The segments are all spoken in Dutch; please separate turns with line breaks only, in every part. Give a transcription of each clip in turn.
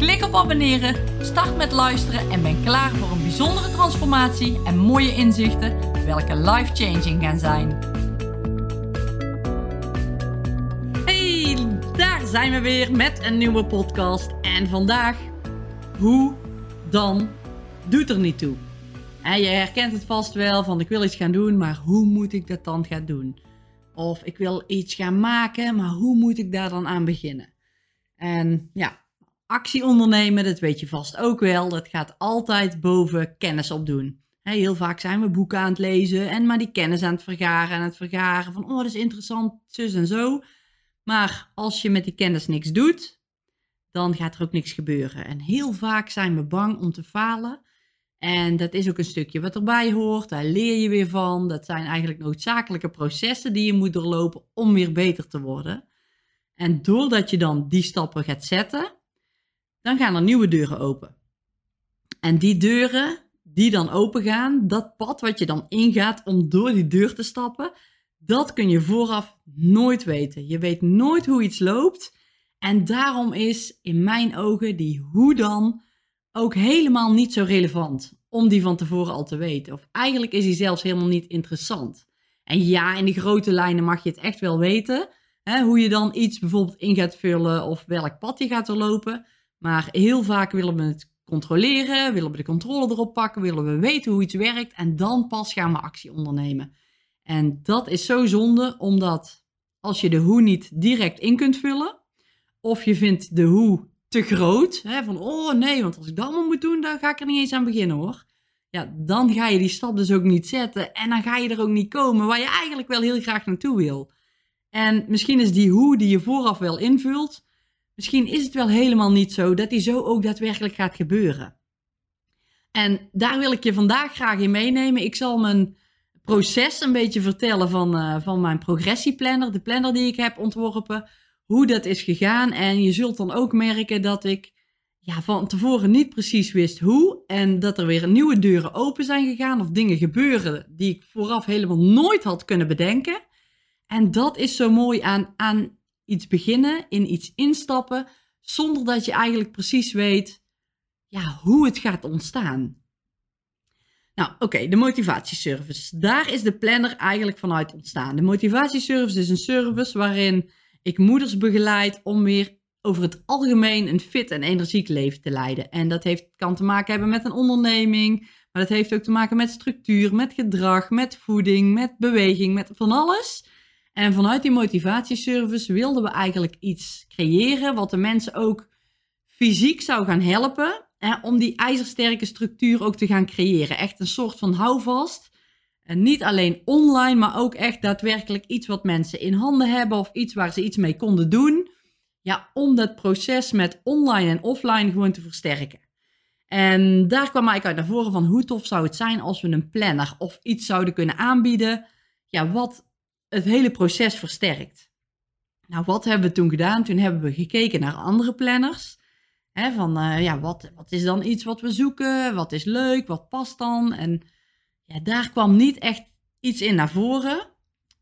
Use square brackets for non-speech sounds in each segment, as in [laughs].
Klik op abonneren, start met luisteren en ben klaar voor een bijzondere transformatie en mooie inzichten, welke life-changing gaan zijn. Hey, daar zijn we weer met een nieuwe podcast. En vandaag, hoe dan doet er niet toe. En je herkent het vast wel van ik wil iets gaan doen, maar hoe moet ik dat dan gaan doen? Of ik wil iets gaan maken, maar hoe moet ik daar dan aan beginnen? En ja, actie ondernemen, dat weet je vast ook wel, dat gaat altijd boven kennis opdoen. Heel vaak zijn we boeken aan het lezen en maar die kennis aan het vergaren en het vergaren van, oh, dat is interessant, zus en zo. Maar als je met die kennis niks doet, dan gaat er ook niks gebeuren. En heel vaak zijn we bang om te falen. En dat is ook een stukje wat erbij hoort. Daar leer je weer van. Dat zijn eigenlijk noodzakelijke processen die je moet doorlopen om weer beter te worden. En doordat je dan die stappen gaat zetten, dan gaan er nieuwe deuren open. En die deuren die dan open gaan, dat pad wat je dan ingaat om door die deur te stappen, dat kun je vooraf nooit weten. Je weet nooit hoe iets loopt. En daarom is in mijn ogen die hoe dan ook helemaal niet zo relevant om die van tevoren al te weten. Of eigenlijk is die zelfs helemaal niet interessant. En ja, in de grote lijnen mag je het echt wel weten. Hè, hoe je dan iets bijvoorbeeld in gaat vullen of welk pad je gaat doorlopen. Maar heel vaak willen we het controleren, willen we de controle erop pakken, willen we weten hoe iets werkt en dan pas gaan we actie ondernemen. En dat is zo zonde, omdat als je de hoe niet direct in kunt vullen, of je vindt de hoe te groot, hè, van oh nee, want als ik dat allemaal moet doen, dan ga ik er niet eens aan beginnen hoor. Ja, dan ga je die stap dus ook niet zetten en dan ga je er ook niet komen waar je eigenlijk wel heel graag naartoe wil. En misschien is die hoe die je vooraf wel invult, Misschien is het wel helemaal niet zo dat die zo ook daadwerkelijk gaat gebeuren. En daar wil ik je vandaag graag in meenemen. Ik zal mijn proces een beetje vertellen van, uh, van mijn progressieplanner, de planner die ik heb ontworpen, hoe dat is gegaan. En je zult dan ook merken dat ik ja, van tevoren niet precies wist hoe en dat er weer nieuwe deuren open zijn gegaan of dingen gebeuren die ik vooraf helemaal nooit had kunnen bedenken. En dat is zo mooi aan, aan iets beginnen, in iets instappen, zonder dat je eigenlijk precies weet ja, hoe het gaat ontstaan. Nou, oké, de motivatieservice. Daar is de planner eigenlijk vanuit ontstaan. De motivatieservice is een service waarin ik moeders begeleid om weer over het algemeen een fit en energiek leven te leiden. En dat heeft, kan te maken hebben met een onderneming, maar dat heeft ook te maken met structuur, met gedrag, met voeding, met beweging, met van alles. En vanuit die motivatieservice wilden we eigenlijk iets creëren wat de mensen ook fysiek zou gaan helpen hè, om die ijzersterke structuur ook te gaan creëren. Echt een soort van houvast. En niet alleen online, maar ook echt daadwerkelijk iets wat mensen in handen hebben of iets waar ze iets mee konden doen. Ja, om dat proces met online en offline gewoon te versterken. En daar kwam eigenlijk uit naar voren van hoe tof zou het zijn als we een planner of iets zouden kunnen aanbieden. Ja, wat het hele proces versterkt. Nou, wat hebben we toen gedaan? Toen hebben we gekeken naar andere planners. Hè, van, uh, ja, wat, wat is dan iets wat we zoeken? Wat is leuk? Wat past dan? En ja, daar kwam niet echt iets in naar voren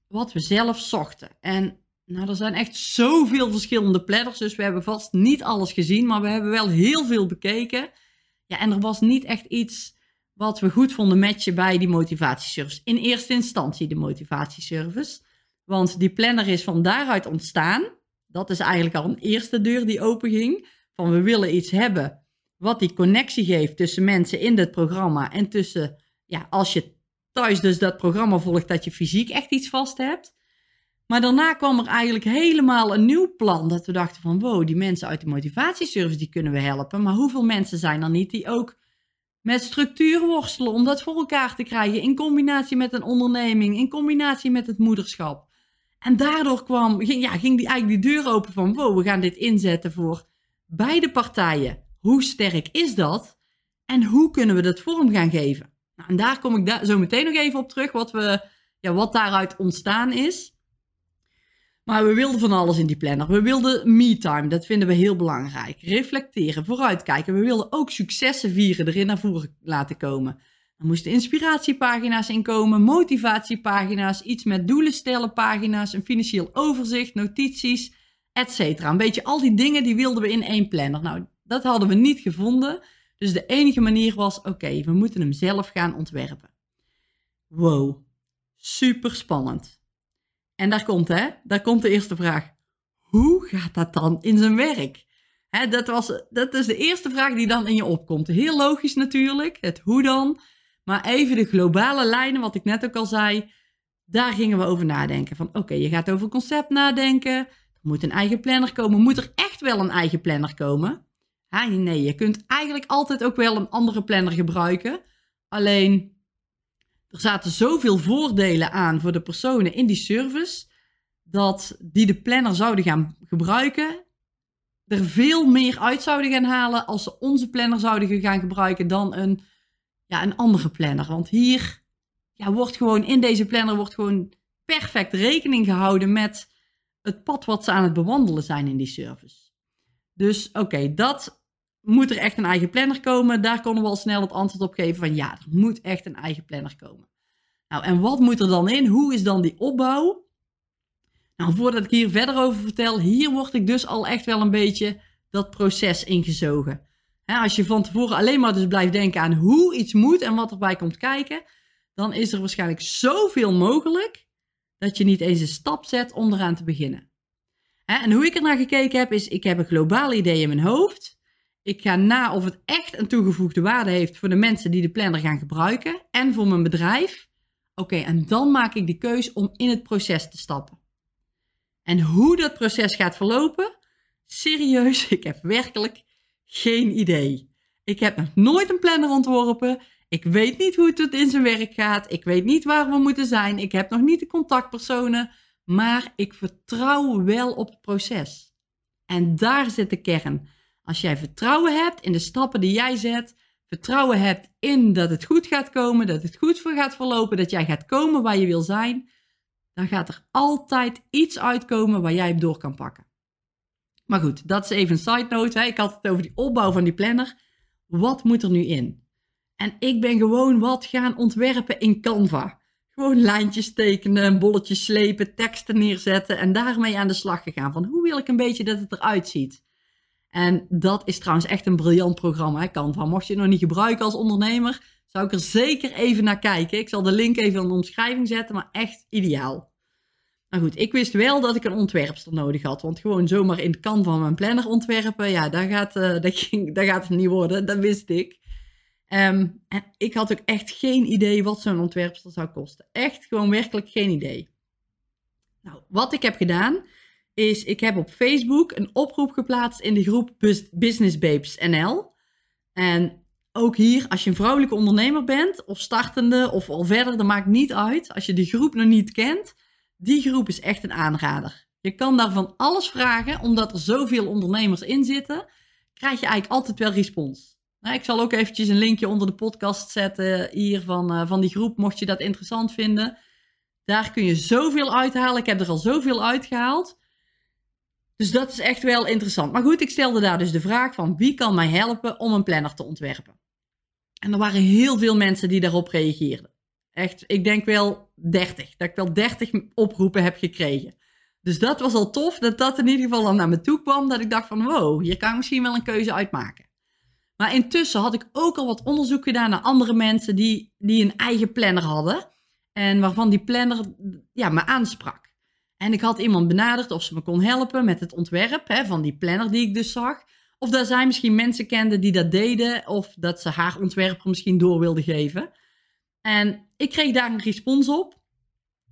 wat we zelf zochten. En nou, er zijn echt zoveel verschillende planners, dus we hebben vast niet alles gezien, maar we hebben wel heel veel bekeken. Ja, en er was niet echt iets wat we goed vonden matchen bij die motivatieservice. In eerste instantie de motivatieservice. Want die planner is van daaruit ontstaan. Dat is eigenlijk al een eerste deur die open ging. Van we willen iets hebben wat die connectie geeft tussen mensen in dit programma. En tussen, ja, als je thuis dus dat programma volgt, dat je fysiek echt iets vast hebt. Maar daarna kwam er eigenlijk helemaal een nieuw plan. Dat we dachten van wow, die mensen uit de motivatieservice die kunnen we helpen. Maar hoeveel mensen zijn er niet die ook met structuur worstelen om dat voor elkaar te krijgen in combinatie met een onderneming, in combinatie met het moederschap. En daardoor kwam, ging, ja, ging die, eigenlijk die deur open van, wow, we gaan dit inzetten voor beide partijen. Hoe sterk is dat? En hoe kunnen we dat vorm gaan geven? Nou, en daar kom ik zo meteen nog even op terug, wat, we, ja, wat daaruit ontstaan is. Maar we wilden van alles in die planner. We wilden me-time, dat vinden we heel belangrijk. Reflecteren, vooruitkijken. We wilden ook successen vieren, erin naar voren laten komen. Er moesten inspiratiepagina's inkomen, motivatiepagina's, iets met doelen stellen pagina's, een financieel overzicht, notities, etc. Een beetje al die dingen die wilden we in één planner. Nou, dat hadden we niet gevonden. Dus de enige manier was, oké, we moeten hem zelf gaan ontwerpen. Wow, super spannend. En daar komt, hè, daar komt de eerste vraag. Hoe gaat dat dan in zijn werk? Hè, dat, was, dat is de eerste vraag die dan in je opkomt. Heel logisch natuurlijk, het hoe dan. Maar even de globale lijnen, wat ik net ook al zei, daar gingen we over nadenken. Van oké, je gaat over concept nadenken. Er moet een eigen planner komen. Moet er echt wel een eigen planner komen? Ha, nee, je kunt eigenlijk altijd ook wel een andere planner gebruiken. Alleen, er zaten zoveel voordelen aan voor de personen in die service, dat die de planner zouden gaan gebruiken, er veel meer uit zouden gaan halen als ze onze planner zouden gaan gebruiken dan een, ja, een andere planner. Want hier ja, wordt gewoon, in deze planner wordt gewoon perfect rekening gehouden met het pad wat ze aan het bewandelen zijn in die service. Dus oké, dat moet er echt een eigen planner komen? Daar konden we al snel het antwoord op geven van ja, er moet echt een eigen planner komen. Nou, en wat moet er dan in? Hoe is dan die opbouw? Nou, voordat ik hier verder over vertel, hier word ik dus al echt wel een beetje dat proces ingezogen. Als je van tevoren alleen maar dus blijft denken aan hoe iets moet en wat erbij komt kijken, dan is er waarschijnlijk zoveel mogelijk dat je niet eens een stap zet om eraan te beginnen. En hoe ik er naar gekeken heb, is ik heb een globaal idee in mijn hoofd. Ik ga na of het echt een toegevoegde waarde heeft voor de mensen die de planner gaan gebruiken en voor mijn bedrijf. Oké, en dan maak ik de keus om in het proces te stappen. En hoe dat proces gaat verlopen? Serieus, [laughs] ik heb werkelijk geen idee. Ik heb nog nooit een planner ontworpen. Ik weet niet hoe het in zijn werk gaat. Ik weet niet waar we moeten zijn. Ik heb nog niet de contactpersonen. Maar ik vertrouw wel op het proces. En daar zit de kern. Als jij vertrouwen hebt in de stappen die jij zet, vertrouwen hebt in dat het goed gaat komen, dat het goed voor gaat verlopen, dat jij gaat komen waar je wil zijn, dan gaat er altijd iets uitkomen waar jij op door kan pakken. Maar goed, dat is even een side note. Hè. Ik had het over die opbouw van die planner. Wat moet er nu in? En ik ben gewoon wat gaan ontwerpen in Canva. Gewoon lijntjes tekenen, bolletjes slepen, teksten neerzetten en daarmee aan de slag gegaan. Van hoe wil ik een beetje dat het eruit ziet? En dat is trouwens echt een briljant programma, hè, Canva. Mocht je het nog niet gebruiken als ondernemer, zou ik er zeker even naar kijken. Ik zal de link even in de omschrijving zetten, maar echt ideaal. Nou goed, ik wist wel dat ik een ontwerpster nodig had. Want gewoon zomaar in Canva mijn planner ontwerpen, ja, daar gaat, [laughs] uh, dat, ging, dat gaat het niet worden. Dat wist ik. Ehm, en ik had ook echt geen idee wat zo'n ontwerpster zou kosten. Echt gewoon werkelijk geen idee. Nou, wat ik heb gedaan, is ik heb op Facebook een oproep geplaatst in de groep Business Babes NL. En ook hier, als je een vrouwelijke ondernemer bent, of startende, of al verder, dat maakt niet uit. Als je die groep nog niet kent, die groep is echt een aanrader. Je kan daar van alles vragen, omdat er zoveel ondernemers in zitten, krijg je eigenlijk altijd wel respons. Nou, ik zal ook eventjes een linkje onder de podcast zetten hier van, uh, van die groep, mocht je dat interessant vinden. Daar kun je zoveel uithalen. Ik heb er al zoveel uitgehaald. Dus dat is echt wel interessant. Maar goed, ik stelde daar dus de vraag van wie kan mij helpen om een planner te ontwerpen? En er waren heel veel mensen die daarop reageerden. Echt, ik denk wel 30. Dat ik wel 30 oproepen heb gekregen. Dus dat was al tof, dat dat in ieder geval al naar me toe kwam. Dat ik dacht van, wow, hier kan misschien wel een keuze uitmaken. Maar intussen had ik ook al wat onderzoek gedaan naar andere mensen die, die een eigen planner hadden. En waarvan die planner ja, me aansprak. En ik had iemand benaderd of ze me kon helpen met het ontwerp hè, van die planner die ik dus zag. Of dat zij misschien mensen kenden die dat deden. Of dat ze haar ontwerper misschien door wilde geven. En ik kreeg daar een respons op.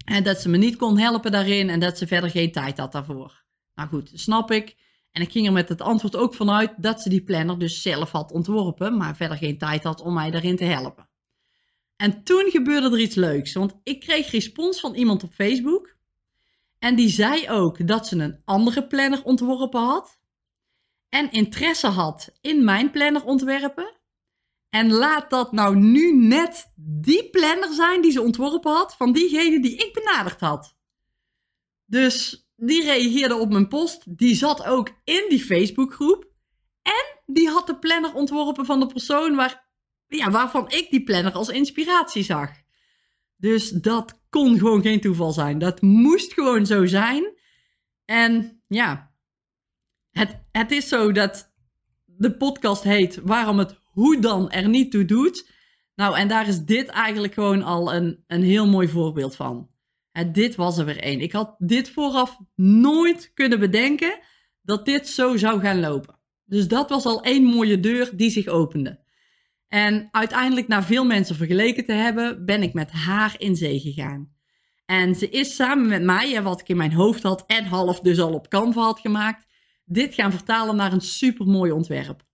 En dat ze me niet kon helpen daarin. En dat ze verder geen tijd had daarvoor. Nou goed, snap ik. En ik ging er met het antwoord ook vanuit dat ze die planner dus zelf had ontworpen. Maar verder geen tijd had om mij daarin te helpen. En toen gebeurde er iets leuks. Want ik kreeg respons van iemand op Facebook. En die zei ook dat ze een andere planner ontworpen had. En interesse had in mijn planner ontwerpen. En laat dat nou nu net die planner zijn die ze ontworpen had van diegene die ik benaderd had. Dus die reageerde op mijn post. Die zat ook in die Facebookgroep. En die had de planner ontworpen van de persoon waar, ja, waarvan ik die planner als inspiratie zag. Dus dat kon gewoon geen toeval zijn. Dat moest gewoon zo zijn. En ja, het, het is zo dat de podcast heet Waarom het hoe dan er niet toe doet. Nou, en daar is dit eigenlijk gewoon al een, een heel mooi voorbeeld van. En dit was er weer één. Ik had dit vooraf nooit kunnen bedenken dat dit zo zou gaan lopen. Dus dat was al één mooie deur die zich opende. En uiteindelijk, na veel mensen vergeleken te hebben, ben ik met haar in zee gegaan. En ze is samen met mij, wat ik in mijn hoofd had en half dus al op Canva had gemaakt, dit gaan vertalen naar een supermooi ontwerp.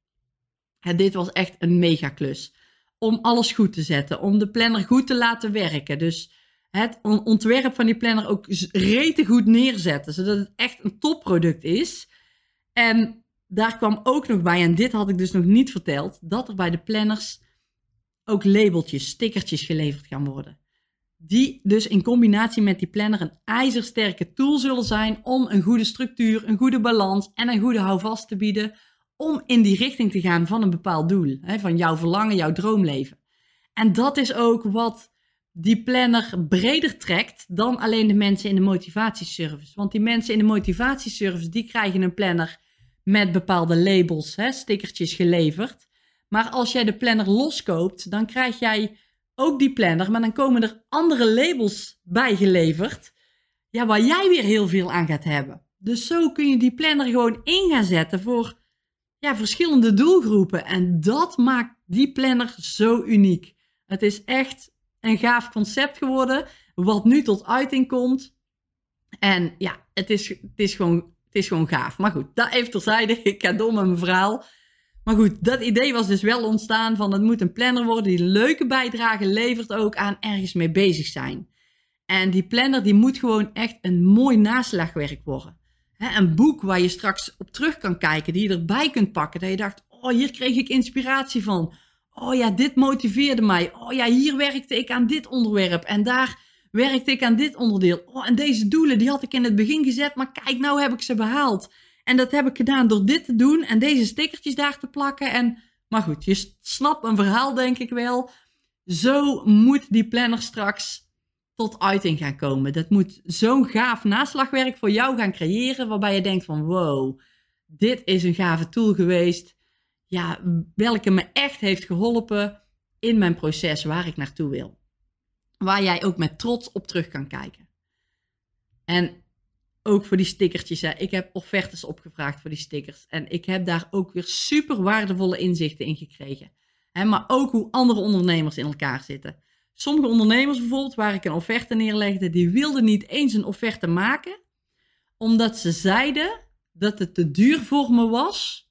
Dit was echt een mega klus. Om alles goed te zetten, om de planner goed te laten werken. Dus het ontwerp van die planner ook rete goed neerzetten, zodat het echt een topproduct is. En daar kwam ook nog bij, en dit had ik dus nog niet verteld, dat er bij de planners ook labeltjes, stickertjes geleverd gaan worden. Die dus in combinatie met die planner een ijzersterke tool zullen zijn om een goede structuur, een goede balans en een goede houvast te bieden om in die richting te gaan van een bepaald doel. Hè, van jouw verlangen, jouw droomleven. En dat is ook wat die planner breder trekt dan alleen de mensen in de motivatieservice. Want die mensen in de motivatieservice, die krijgen een planner met bepaalde labels, hè, stickertjes geleverd. Maar als jij de planner loskoopt, dan krijg jij ook die planner, maar dan komen er andere labels bij geleverd, ja, waar jij weer heel veel aan gaat hebben. Dus zo kun je die planner gewoon in gaan zetten voor ja, verschillende doelgroepen. En dat maakt die planner zo uniek. Het is echt een gaaf concept geworden, wat nu tot uiting komt. En ja, het is, het is, gewoon, het is gewoon gaaf. Maar goed, dat even terzijde. [laughs] Ik ga door met mijn verhaal. Maar goed, dat idee was dus wel ontstaan van het moet een planner worden die leuke bijdragen levert ook aan ergens mee bezig zijn. En die planner die moet gewoon echt een mooi naslagwerk worden een boek waar je straks op terug kan kijken, die je erbij kunt pakken. Dat je dacht, oh, hier kreeg ik inspiratie van. Oh ja, dit motiveerde mij. Oh ja, hier werkte ik aan dit onderwerp. En daar werkte ik aan dit onderdeel. Oh, en deze doelen, die had ik in het begin gezet. Maar kijk, nou heb ik ze behaald. En dat heb ik gedaan door dit te doen en deze stickertjes daar te plakken. En, maar goed, je snapt een verhaal denk ik wel. Zo moet die planner straks tot uiting gaan komen. Dat moet zo'n gaaf naslagwerk voor jou gaan creëren, waarbij je denkt van wow, dit is een gave tool geweest, ja, welke me echt heeft geholpen in mijn proces waar ik naartoe wil. Waar jij ook met trots op terug kan kijken. En ook voor die stickertjes. Hè. Ik heb offertes opgevraagd voor die stickers. En ik heb daar ook weer super waardevolle inzichten in gekregen. Hè, maar ook hoe andere ondernemers in elkaar zitten. Sommige ondernemers bijvoorbeeld, waar ik een offerte neerlegde, die wilden niet eens een offerte maken, omdat ze zeiden dat het te duur voor me was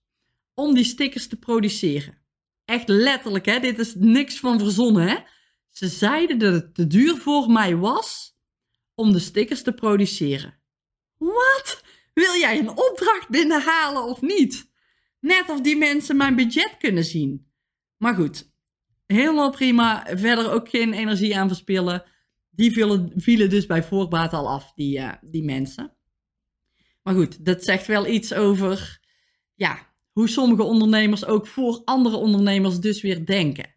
om die stickers te produceren. Echt letterlijk, hè? dit is niks van verzonnen. Hè? Ze zeiden dat het te duur voor mij was om de stickers te produceren. Wat? Wil jij een opdracht binnenhalen of niet? Net of die mensen mijn budget kunnen zien. Maar goed, Helemaal prima. Verder ook geen energie aan verspillen. Die vielen, dus bij voorbaat al af, die, uh, die mensen. Maar goed, dat zegt wel iets over ja, hoe sommige ondernemers ook voor andere ondernemers dus weer denken.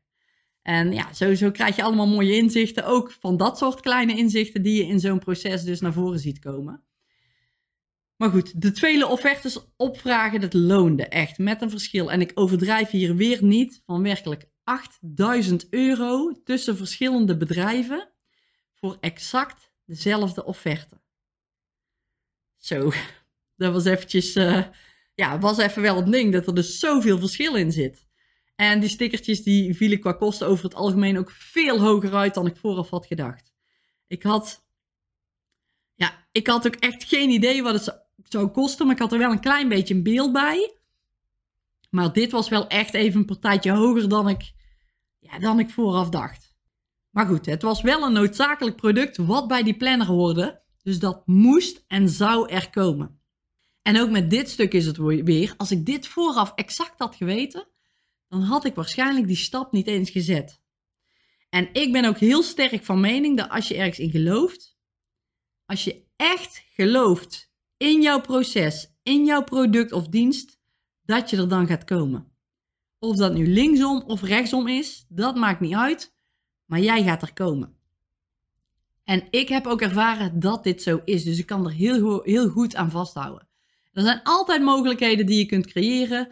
En ja, sowieso krijg je allemaal mooie inzichten, ook van dat soort kleine inzichten die je in zo'n proces dus naar voren ziet komen. Maar goed, de tweede offertes opvragen, dat loonde echt met een verschil. En ik overdrijf hier weer niet van werkelijk 8000 euro tussen verschillende bedrijven voor exact dezelfde offerte. Zo, [laughs] dat was eventjes, uh, ja, was even wel het ding dat er dus zoveel verschil in zit. En die stickertjes die vielen qua kosten over het algemeen ook veel hoger uit dan ik vooraf had gedacht. Ik had, ja, ik had ook echt geen idee wat het zou kosten, maar ik had er wel een klein beetje een beeld bij. Maar dit was wel echt even een partijtje hoger dan ik, ja, dan ik vooraf dacht. Maar goed, het was wel een noodzakelijk product wat bij die planner hoorde. Dus dat moest en zou er komen. En ook met dit stuk is het weer, als ik dit vooraf exact had geweten, dan had ik waarschijnlijk die stap niet eens gezet. En ik ben ook heel sterk van mening dat als je ergens in gelooft, als je echt gelooft in jouw proces, in jouw product of dienst, dat je er dan gaat komen. Of dat nu linksom of rechtsom is, dat maakt niet uit, maar jij gaat er komen. En ik heb ook ervaren dat dit zo is, dus ik kan er heel, heel goed aan vasthouden. Er zijn altijd mogelijkheden die je kunt creëren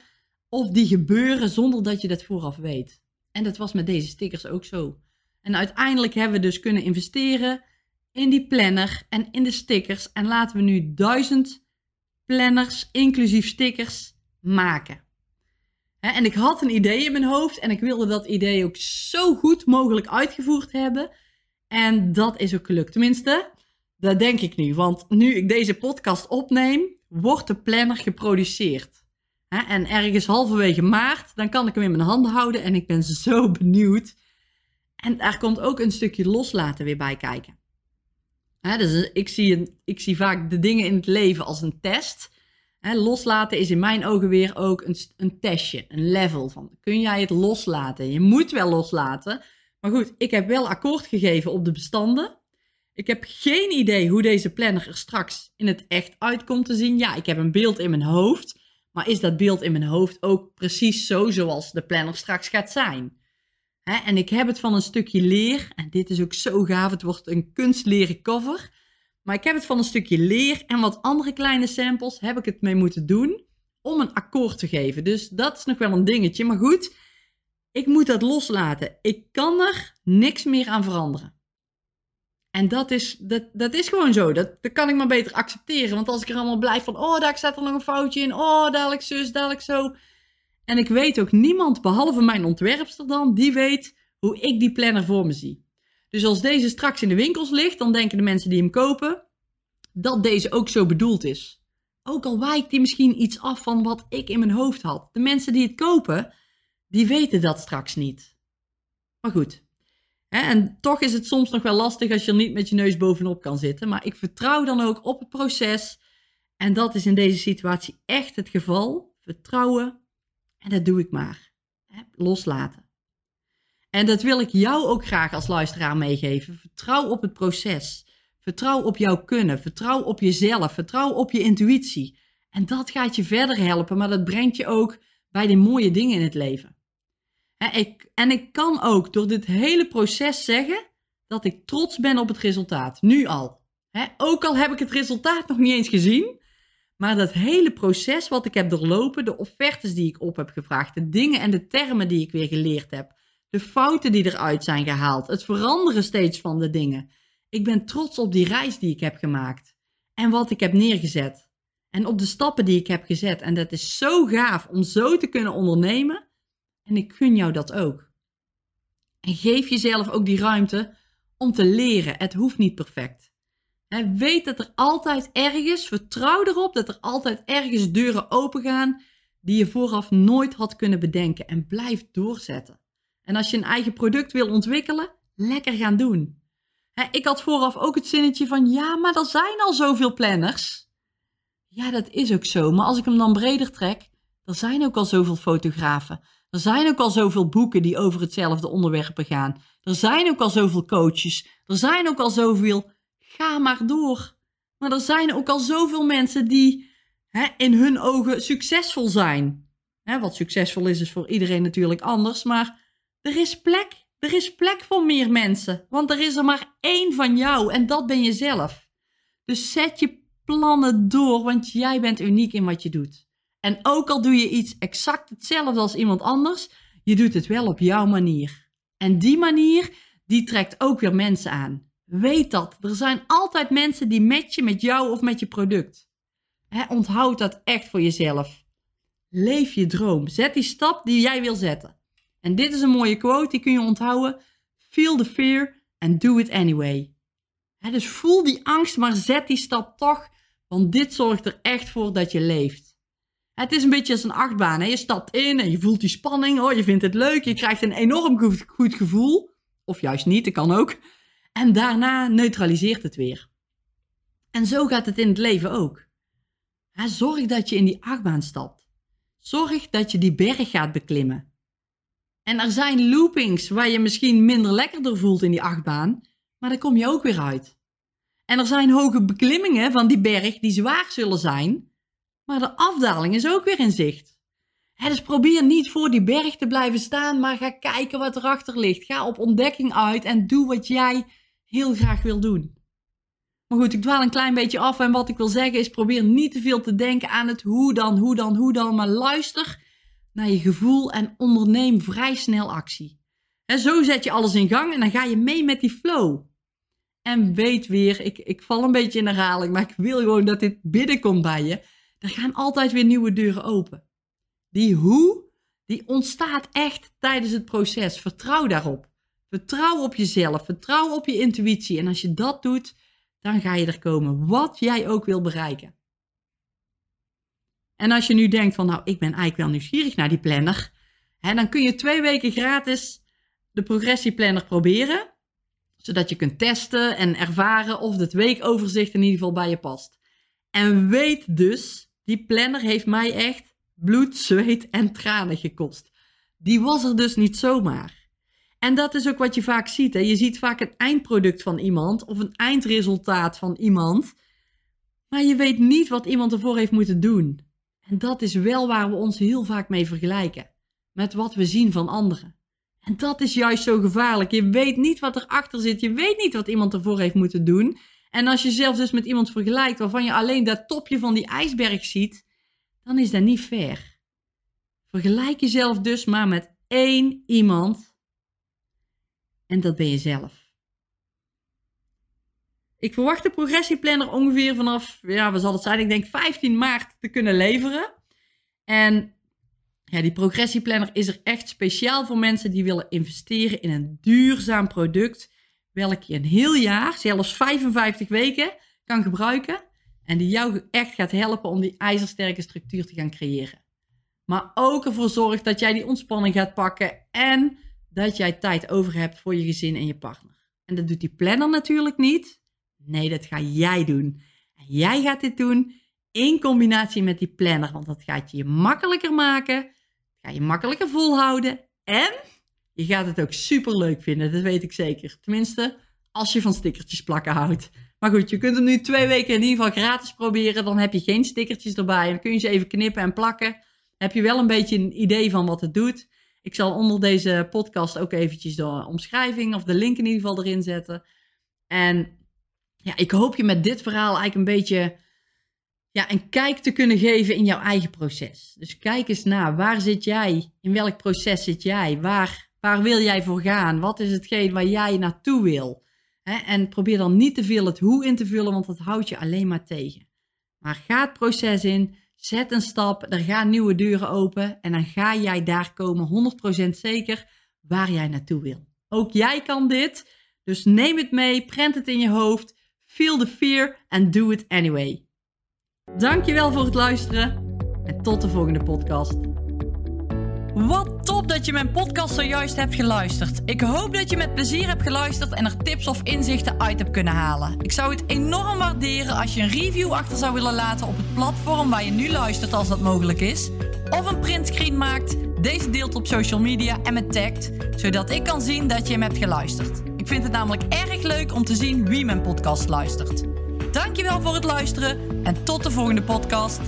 of die gebeuren zonder dat je dat vooraf weet. En dat was met deze stickers ook zo. En uiteindelijk hebben we dus kunnen investeren in die planner en in de stickers. En laten we nu duizend planners, inclusief stickers, maken. En ik had een idee in mijn hoofd en ik wilde dat idee ook zo goed mogelijk uitgevoerd hebben. En dat is ook gelukt. Tenminste, dat denk ik nu. Want nu ik deze podcast opneem, wordt de planner geproduceerd. En ergens halverwege maart, dan kan ik hem in mijn handen houden en ik ben [laughs] zo benieuwd. En daar komt ook een stukje loslaten weer bij kijken. dus ik zie, een, ik zie vaak de dingen in het leven als een test. Loslaten is in mijn ogen weer ook een, een testje, een level van kun jij het loslaten? Je moet wel loslaten. Maar goed, ik heb wel akkoord gegeven op de bestanden. Ik heb geen idee hoe deze planner er straks in het echt uitkomt te zien. Ja, ik heb een beeld in mijn hoofd. Maar is dat beeld in mijn hoofd ook precies zo zoals de planner straks gaat zijn? en ik heb het van een stukje leer. En dit is ook zo gaaf. Het wordt een kunstleren cover. Maar ik heb het van een stukje leer en wat andere kleine samples heb ik het mee moeten doen om een akkoord te geven. Dus dat is nog wel een dingetje. Maar goed, ik moet dat loslaten. Ik kan er niks meer aan veranderen. En dat is, dat, dat is gewoon zo. Dat, dat kan ik maar beter accepteren. Want als ik er allemaal blijf van, oh, daar staat er nog een foutje in. Oh, dadelijk zus, dadelijk zo. En ik weet ook niemand, behalve mijn ontwerpster dan, die weet hoe ik die planner voor me zie. Dus als deze straks in de winkels ligt, dan denken de mensen die hem kopen dat deze ook zo bedoeld is. Ook al wijkt die misschien iets af van wat ik in mijn hoofd had. De mensen die het kopen, die weten dat straks niet. Maar goed. En toch is het soms nog wel lastig als je er niet met je neus bovenop kan zitten. Maar ik vertrouw dan ook op het proces. En dat is in deze situatie echt het geval. Vertrouwen. En dat doe ik maar. Loslaten. En dat wil ik jou ook graag als luisteraar meegeven. Vertrouw op het proces. Vertrouw op jouw kunnen. Vertrouw op jezelf. Vertrouw op je intuïtie. En dat gaat je verder helpen, maar dat brengt je ook bij de mooie dingen in het leven. Ik, en ik kan ook door dit hele proces zeggen dat ik trots ben op het resultaat. Nu al. ook al heb ik het resultaat nog niet eens gezien. Maar dat hele proces wat ik heb doorlopen, de offertes die ik op heb gevraagd, de dingen en de termen die ik weer geleerd heb, de fouten die eruit zijn gehaald, het veranderen steeds van de dingen. Ik ben trots op die reis die ik heb gemaakt en wat ik heb neergezet. En op de stappen die ik heb gezet. En dat is zo gaaf om zo te kunnen ondernemen. En ik gun jou dat ook. En geef jezelf ook die ruimte om te leren. Het hoeft niet perfect. He, weet dat er altijd ergens, vertrouw erop dat er altijd ergens deuren open gaan die je vooraf nooit had kunnen bedenken. En blijf doorzetten. En als je een eigen product wil ontwikkelen, lekker gaan doen. ik had vooraf ook het zinnetje van ja, maar er zijn al zoveel planners. Ja, dat is ook zo. Maar als ik hem dan breder trek, er zijn ook al zoveel fotografen. Er zijn ook al zoveel boeken die over hetzelfde onderwerpen gaan. Er zijn ook al zoveel coaches. Er zijn ook al zoveel. Ga maar door. Maar er zijn ook al zoveel mensen die in hun ogen succesvol zijn. Wat succesvol is, is voor iedereen natuurlijk anders. Maar er is plek. Er is plek voor meer mensen. Want er is er maar één van jou en dat ben je zelf. Dus zet je plannen door, want jij bent uniek in wat je doet. En ook al doe je iets exact hetzelfde als iemand anders, je doet het wel op jouw manier. En die manier, die trekt ook weer mensen aan. Weet dat. Er zijn altijd mensen die matchen met jou of met je product. onthoud dat echt voor jezelf. Leef je droom. Zet die stap die jij wil zetten. En dit is een mooie quote, die kun je onthouden. Feel the fear and do it anyway. dus voel die angst, maar zet die stap toch, want dit zorgt er echt voor dat je leeft. Het is een beetje als een achtbaan. Je stapt in en je voelt die spanning. Oh, je vindt het leuk. Je krijgt een enorm goed gevoel. Of juist niet, dat kan ook. En daarna neutraliseert het weer. En zo gaat het in het leven ook. Zorg dat je in die achtbaan stapt. Zorg dat je die berg gaat beklimmen. En er zijn loopings waar je misschien minder lekker door voelt in die achtbaan, maar daar kom je ook weer uit. En er zijn hoge beklimmingen van die berg die zwaar zullen zijn, maar de afdaling is ook weer in zicht. dus probeer niet voor die berg te blijven staan, maar ga kijken wat erachter ligt. Ga op ontdekking uit en doe wat jij heel graag wil doen. Maar goed, ik dwaal een klein beetje af en wat ik wil zeggen is probeer niet te veel te denken aan het hoe dan, hoe dan, hoe dan, maar luister naar je gevoel en onderneem vrij snel actie. En zo zet je alles in gang en dan ga je mee met die flow. En weet weer, ik, ik val een beetje in herhaling, maar ik wil gewoon dat dit binnenkomt bij je. Er gaan altijd weer nieuwe deuren open. Die hoe, die ontstaat echt tijdens het proces. Vertrouw daarop. Vertrouw op jezelf, vertrouw op je intuïtie. En als je dat doet, dan ga je er komen, wat jij ook wil bereiken. En als je nu denkt van, nou, ik ben eigenlijk wel nieuwsgierig naar die planner, hè, dan kun je twee weken gratis de progressieplanner proberen, zodat je kunt testen en ervaren of het weekoverzicht in ieder geval bij je past. En weet dus, die planner heeft mij echt bloed, zweet en tranen gekost. Die was er dus niet zomaar. En dat is ook wat je vaak ziet. Hè? Je ziet vaak het eindproduct van iemand of een eindresultaat van iemand. Maar je weet niet wat iemand ervoor heeft moeten doen. En dat is wel waar we ons heel vaak mee vergelijken. Met wat we zien van anderen. En dat is juist zo gevaarlijk. Je weet niet wat erachter zit. Je weet niet wat iemand ervoor heeft moeten doen. En als je zelfs dus met iemand vergelijkt waarvan je alleen dat topje van die ijsberg ziet, dan is dat niet fair. Vergelijk jezelf dus maar met één iemand en dat ben je zelf. Ik verwacht de progressieplanner ongeveer vanaf, ja, wat zal het zijn? Ik denk 15 maart te kunnen leveren. En ja, die progressieplanner is er echt speciaal voor mensen die willen investeren in een duurzaam product. Welk je een heel jaar, zelfs 55 weken, kan gebruiken. En die jou echt gaat helpen om die ijzersterke structuur te gaan creëren. Maar ook ervoor zorgt dat jij die ontspanning gaat pakken en dat jij tijd over hebt voor je gezin en je partner. En dat doet die planner natuurlijk niet. Nee, dat ga jij doen. En jij gaat dit doen in combinatie met die planner, want dat gaat je makkelijker maken, ga je makkelijker volhouden en je gaat het ook super leuk vinden, dat weet ik zeker. Tenminste, als je van stickertjes plakken houdt. Maar goed, je kunt hem nu twee weken in ieder geval gratis proberen. Dan heb je geen stickertjes erbij. Dan kun je ze even knippen en plakken. Heb je wel een beetje een idee van wat het doet. Ik zal onder deze podcast ook eventjes de omschrijving of de link in ieder geval erin zetten. En ja, ik hoop je met dit verhaal eigenlijk een beetje ja, een kijk te kunnen geven in jouw eigen proces. Dus kijk eens naar, waar zit jij? In welk proces zit jij? Waar, waar wil jij voor gaan? Wat is hetgeen waar jij naartoe wil? en probeer dan niet te veel het hoe in te vullen, want dat houdt je alleen maar tegen. Maar ga het proces in. Zet een stap, er gaan nieuwe deuren open en dan ga jij daar komen 100% zeker waar jij naartoe wil. Ook jij kan dit, dus neem het mee, prent het in je hoofd, feel the fear and do it anyway. Dankjewel voor het luisteren en tot de volgende podcast. Wat top dat je mijn podcast zojuist hebt geluisterd. Ik hoop dat je met plezier hebt geluisterd en er tips of inzichten uit hebt kunnen halen. Ik zou het enorm waarderen als je een review achter zou willen laten op het platform waar je nu luistert als dat mogelijk is. Of een printscreen maakt, deze deelt op social media en me tagt, zodat ik kan zien dat je hem hebt geluisterd. Ik vind het namelijk erg leuk om te zien wie mijn podcast luistert. Dankjewel voor het luisteren en tot de volgende podcast.